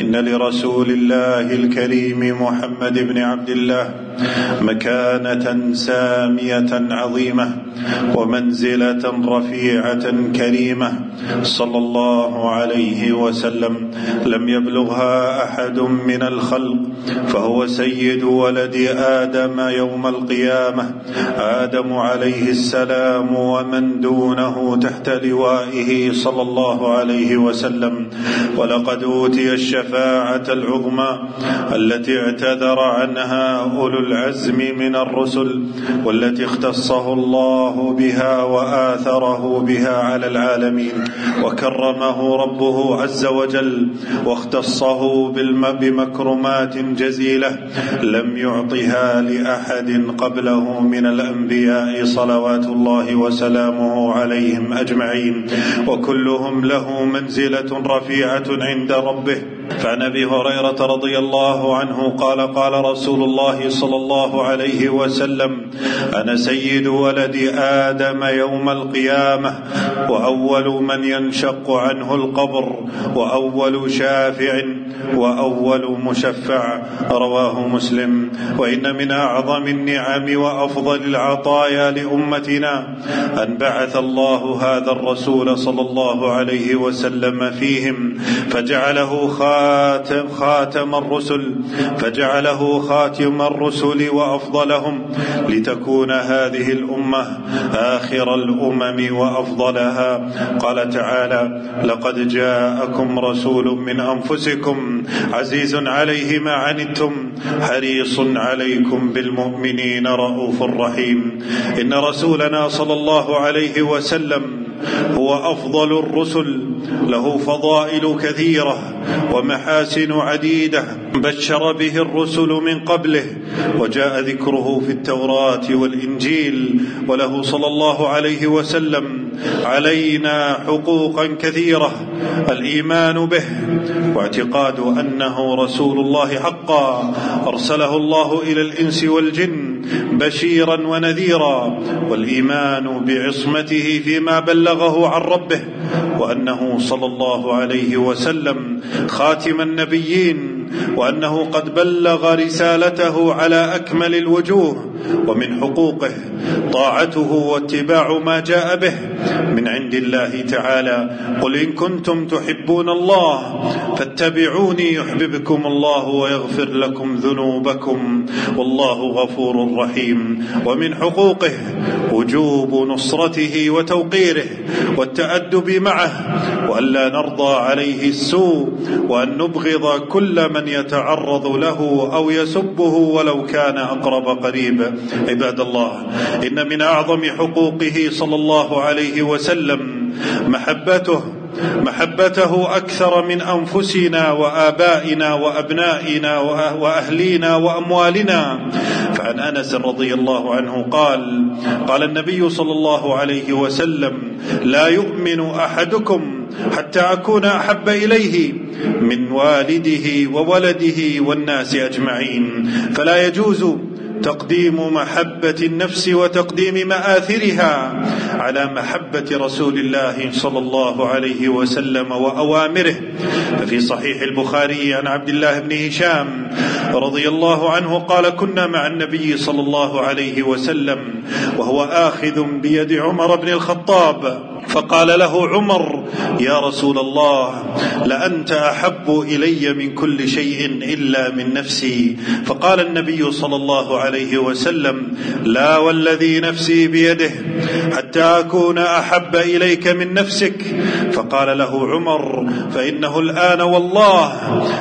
إن لرسول الله الكريم محمد بن عبد الله مكانة سامية عظيمة ومنزلة رفيعة كريمة صلى الله عليه وسلم. لم يبلغها أحد من الخلق فهو سيد ولد آدم يوم القيامة. آدم عليه السلام ومن دونه تحت لوائه صلى الله عليه وسلم. ولقد أوتي الشفاعة العظمى التي اعتذر عنها أولو العزم من الرسل والتي اختصه الله بها وآثره بها على العالمين وكرمه ربه عز وجل واختصه بمكرمات جزيلة لم يعطها لأحد قبله من الأنبياء صلوات الله وسلامه عليهم أجمعين وكلهم له منزلة رفيعة عند ربه Amen. فعن أبي هريرة رضي الله عنه قال قال رسول الله صلى الله عليه وسلم أنا سيد ولد آدم يوم القيامة وأول من ينشق عنه القبر وأول شافع وأول مشفع رواه مسلم. وإن من أعظم النعم وأفضل العطايا لأمتنا أن بعث الله هذا الرسول صلى الله عليه وسلم فيهم فجعله خاتم خاتم الرسل فجعله خاتم الرسل وأفضلهم. لتكون هذه الأمة آخر الأمم وأفضلها. قال تعالى لقد جاءكم رسول من أنفسكم عزيز عليه ما عنتم حريص عليكم بالمؤمنين رؤوف رحيم. إن رسولنا صلى الله عليه وسلم هو أفضل الرسل له فضائل كثيرة ومحاسن عديدة. بشر به الرسل من قبله وجاء ذكره في التوراة والإنجيل وله صلى الله عليه وسلم علينا حقوقا كثيرة الإيمان به واعتقاد أنه رسول الله حقا. أرسله الله إلى الإنس والجن بشيرا ونذيرا والإيمان بعصمته فيما بلغه عن ربه وأنه صلى الله عليه وسلم خاتم النبيين وأنه قد بلغ رسالته على أكمل الوجوه. ومن حقوقه طاعته واتباع ما جاء به من عند الله تعالى. قل إن كنتم تحبون الله فاتبعوني يحببكم الله ويغفر لكم ذنوبكم والله غفور رحيم. ومن حقوقه وجوب نصرته وتوقيره والتأدب معه والا نرضى عليه السوء وأن نبغض كل من يتعرض له أو يسبه ولو كان أقرب قريب. عباد الله إن من أعظم حقوقه صلى الله عليه وسلم محبته محبته أكثر من أنفسنا وآبائنا وأبنائنا وأهلينا وأموالنا. فعن أنس رضي الله عنه قال قال النبي صلى الله عليه وسلم لا يؤمن أحدكم حتى أكون أحب إليه من والده وولده والناس أجمعين. فلا يجوز تقديم محبة النفس وتقديم مآثرها على محبة رسول الله صلى الله عليه وسلم وأوامره. ففي صحيح البخاري عن عبد الله بن هشام رضي الله عنه قال كنا مع النبي صلى الله عليه وسلم وهو آخذ بيد عمر بن الخطاب فقال له عمر يا رسول الله لأنت أحب إلي من كل شيء إلا من نفسي. فقال النبي صلى الله عليه وسلم لا والذي نفسي بيده حتى أكون أحب إليك من نفسك فقال له عمر فإنه الآن والله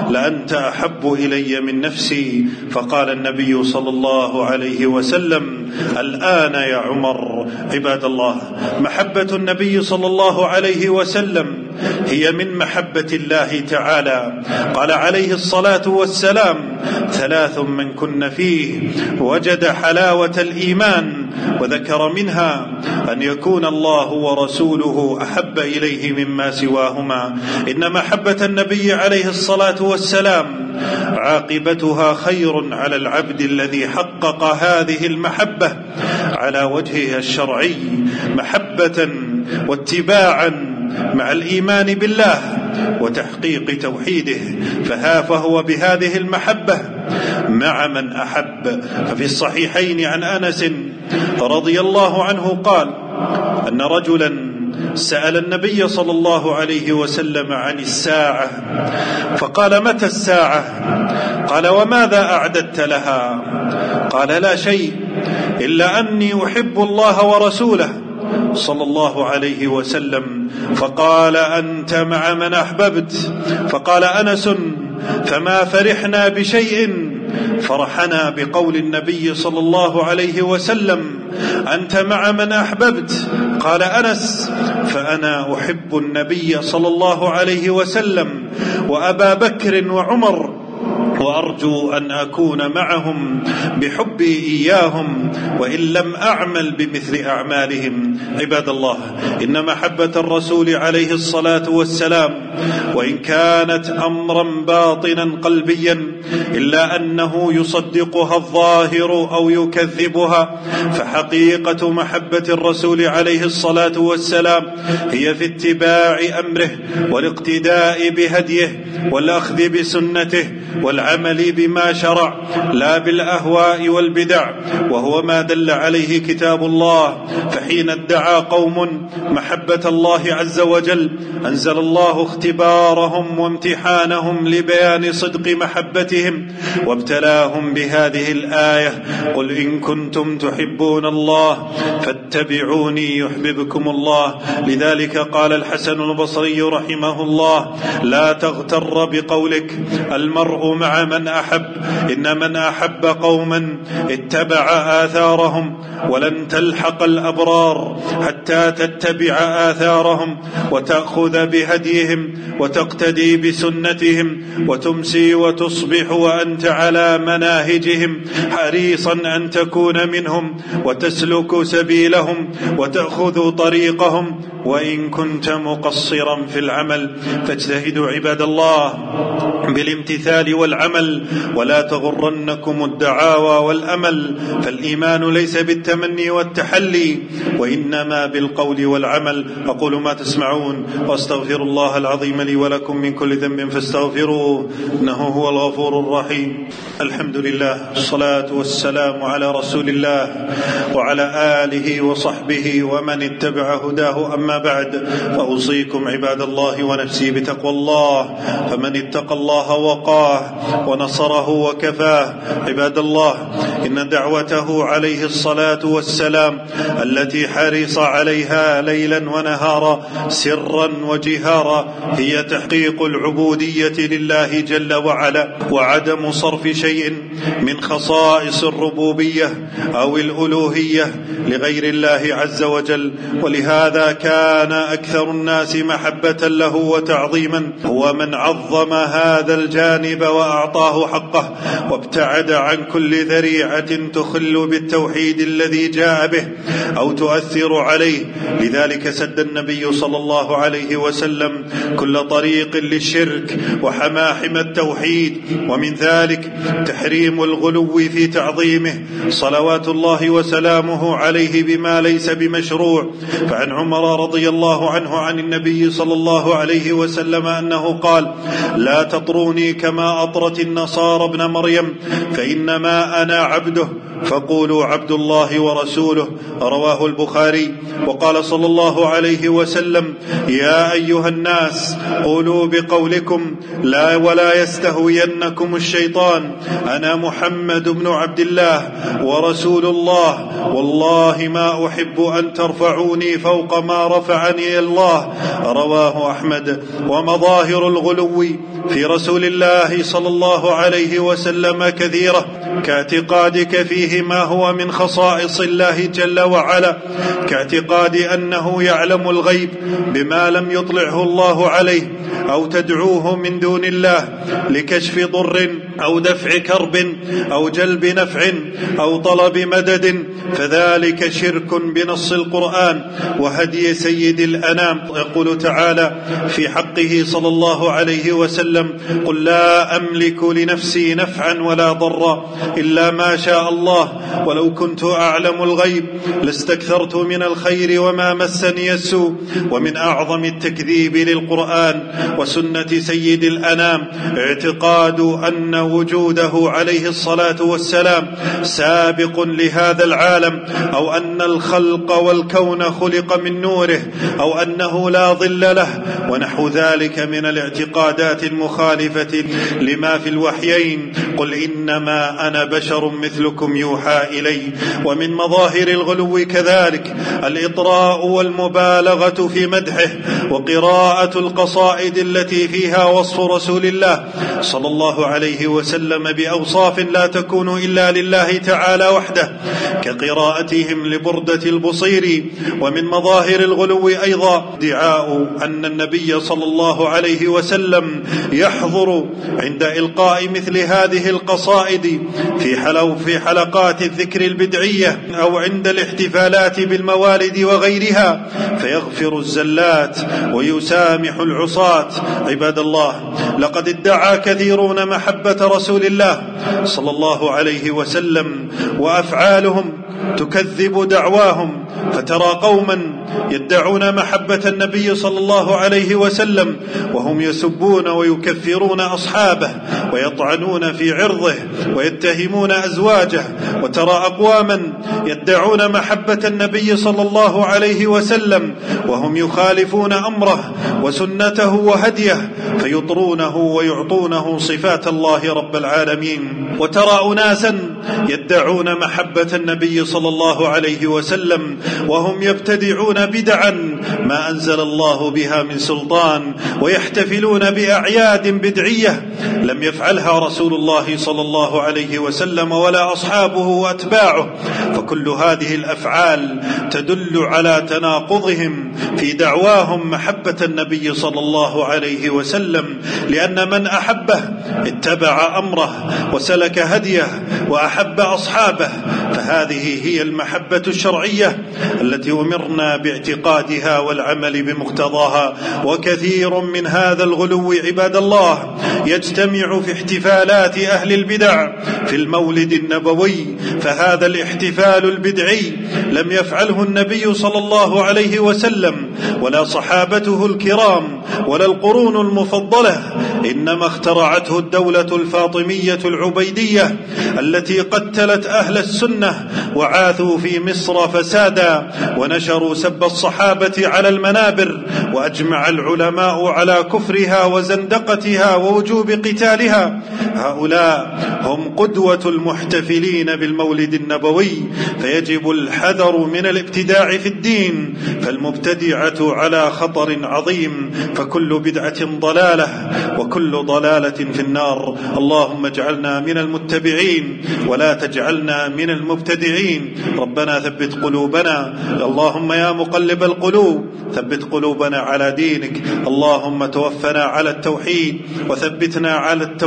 لأنت أحب إلي من نفسي. فقال النبي صلى الله عليه وسلم الآن يا عمر عباد الله محبة النبي صلى الله عليه وسلم هي من محبة الله تعالى. قال عليه الصلاة والسلام ثلاث من كن فيه وجد حلاوة الإيمان وذكر منها أن يكون الله ورسوله أحب إليه مما سواهما. إن محبة النبي عليه الصلاة والسلام عاقبتها خير على العبد الذي حقق هذه المحبة على وجهها الشرعي محبة واتباعا مع الإيمان بالله وتحقيق توحيده. فها فهو بهذه المحبة. مع من أحب. ففي الصحيحين عن أنس رضي الله عنه قال أن رجلا سأل النبي صلى الله عليه وسلم عن الساعة فقال متى الساعة؟ قال وماذا أعددت لها؟ قال لا شيء إلا أني أحب الله ورسوله صلى الله عليه وسلم. فقال أنت مع من أحببت؟ فقال أنس فما فرحنا بشيء فرحنا بقول النبي صلى الله عليه وسلم أنت مع من أحببت؟ قال أنس فأنا أحب النبي صلى الله عليه وسلم وأبا بكر وعمر وأرجو أن أكون معهم بحبي إياهم وإن لم أعمل بمثل أعمالهم. عباد الله إن محبة الرسول عليه الصلاة والسلام وإن كانت أمرا باطنا قلبيا إلا أنه يصدقها الظاهر أو يكذبها فحقيقة محبة الرسول عليه الصلاة والسلام هي في اتباع أمره والاقتداء بهديه والأخذ بسنته والعمل بما شرع لا بالأهواء والبدع وهو ما دل عليه كتاب الله فحين ادعى قوم محبة الله عز وجل أنزل الله اختبارهم وامتحانهم لبيان صدق محبتهم وابتلاهم بهذه الآية قل إن كنتم تحبون الله فاتبعوني يحببكم الله لذلك قال الحسن البصري رحمه الله لا تغتر بقولك المرء مع من أحب إن من أحب قوما اتبع آثارهم ولن تلحق الأبرار حتى تتبع آثارهم وتأخذ بهديهم وتقتدي بسنتهم وتمسي وتصبح وأنت على مناهجهم حريصا أن تكون منهم وتسلك سبيلهم وتأخذ طريقهم وإن كنت مقصرا في العمل فاجتهدوا عباد الله. بالامتثال والعمل ولا تغرنكم الدعاوى والأمل. فالإيمان ليس بالتمني والتحلي وإنما بالقول والعمل. أقول ما تسمعون وأستغفر الله العظيم لي ولكم من كل ذنب فاستغفروه إنه هو الغفور الرحيم. الحمد لله الصلاه والسلام على رسول الله وعلى آله وصحبه ومن اتبع هداه. أما بعد فأوصيكم عباد الله ونفسي بتقوى الله فمن اتقى الله وقاه ونصره وكفاه. عباد الله إن دعوته عليه الصلاة والسلام التي حرص عليها ليلا ونهارا سرا وجهارا هي تحقيق العبودية لله جل وعلا وعدم صرف شيء من خصائص الربوبية أو الألوهية لغير الله عز وجل. ولهذا كان أكثر الناس محبة له وتعظيما. هو من عظم هذا الجانب وأعطاه حقه وابتعد عن كل ذريعة تخل بالتوحيد الذي جاء به أو تؤثر عليه. لذلك سد النبي صلى الله عليه وسلم كل طريق للشرك وحماحم التوحيد ومن ذلك تحريم الغلو في تعظيمه. صلوات الله وسلامه عليه بما ليس بمشروع. فعن عمر رضي الله عنه عن النبي صلى الله عليه وسلم أنه قال لا تطروني كما أطرت النصارى ابن مريم فإنما أنا عبده. فقولوا عبد الله ورسوله رواه البخاري. وقال صلى الله عليه وسلم يا أيها الناس قولوا بقولكم لا ولا يستهوينكم الشيطان. أنا محمد بن عبد الله ورسول الله. والله ما أحب أن ترفعوني فوق ما رفعني الله. رواه أحمد. ومظاهر الغلو في رسول الله صلى الله عليه وسلم كثيرة كاعتقادك فيه ما هو من خصائص الله جل وعلا كاعتقاد أنه يعلم الغيب بما لم يطلعه الله عليه أو تدعوه من دون الله لكشف ضر أو دفع كرب أو جلب نفع أو طلب مدد فذلك شرك بنص القرآن وهدي سيد الأنام. يقول تعالى في حقه صلى الله عليه وسلم قل لا أملك لنفسي نفعا ولا ضرا إلا ما شاء الله ولو كنت أعلم الغيب لاستكثرت من الخير وما مسني السوء ومن أعظم التكذيب للقرآن وسنة سيد الأنام. اعتقاد أن وجوده عليه الصلاة والسلام سابق لهذا العالم أو أن الخلق والكون خلق من نوره أو أنه لا ظل له ونحو ذلك من الاعتقادات المخالفة لما في الوحيين. قل إنما أنا بشر مثلكم يوحى إلي ومن مظاهر الغلو كذلك الإطراء والمبالغة في مدحه وقراءة القصائد التي فيها وصف رسول الله صلى الله عليه وسلم بأوصاف لا تكون إلا لله تعالى وحده كقراءتهم لبردة البصير ومن مظاهر الغلو أيضا. ادعاء أن النبي صلى الله عليه وسلم يحضر عند إلقاء مثل هذه القصائد في حلو في حلقات الذكر البدعية أو عند الاحتفالات بالموالد وغيرها فيغفر الزلات ويسامح العصاة. عباد الله لقد ادعى كثيرون محبة رسول الله صلى الله عليه وسلم وأفعالهم تكذب دعواهم فترى قوما يدعون محبة النبي صلى الله عليه وسلم وهم يسبون ويكفرون أصحابه ويطعنون في عرضه ويتهمون أزواجه وترى أقواما يدعون محبة النبي صلى الله عليه وسلم وهم يخالفون أمره وسنته وهديه فيطرونه ويعطونه صفات الله رب العالمين وترى أناسا يدعون محبة النبي صلى الله عليه وسلم وهم يبتدعون بدعا ما أنزل الله بها من سلطان ويحتفلون بأعياد بدعية لم يفعلها رسول الله صلى الله عليه وسلم ولا أصحابه وأتباعه. فكل هذه الأفعال تدل على تناقضهم في دعواهم محبة النبي صلى الله عليه وسلم لأن من أحبه اتبع أمره وسلك هديه وأحب أصحابه. فهذه هي المحبة الشرعية التي أمرنا باعتقادها والعمل بمقتضاها وكثير من هذا الغلو عباد الله يجتمع في احتفالات أهل البدع في المولد النبوي فهذا الاحتفال البدعي لم يفعله النبي صلى الله عليه وسلم ولا صحابته الكرام ولا القرون المفضلة إنما اخترعته الدولة الفاطمية العبيدية التي قتلت أهل السنة وعاثوا في مصر فسادا ونشروا سب الصحابة على المنابر وأجمع العلماء على كفرها وزندقتها ووجوب قتالها هؤلاء هم قدوة المحتفلين بالمولد النبوي فيجب الحذر من الابتداع في الدين فالمبتدعة على خطر عظيم فكل بدعة ضلالة وكل ضلالة في النار. اللهم اجعلنا من المتبعين ولا تجعلنا من المبتدعين. ربنا ثبت قلوبنا. اللهم يا مقلب القلوب ثبت قلوبنا على دينك. اللهم توفنا على التوحيد وثبتنا على التوحيد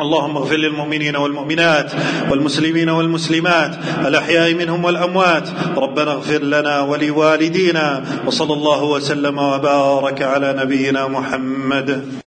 اللهم اغفر للمؤمنين والمؤمنات والمسلمين والمسلمات الأحياء منهم والأموات. ربنا اغفر لنا ولوالدينا وصلى الله وسلم وبارك على نبينا محمد.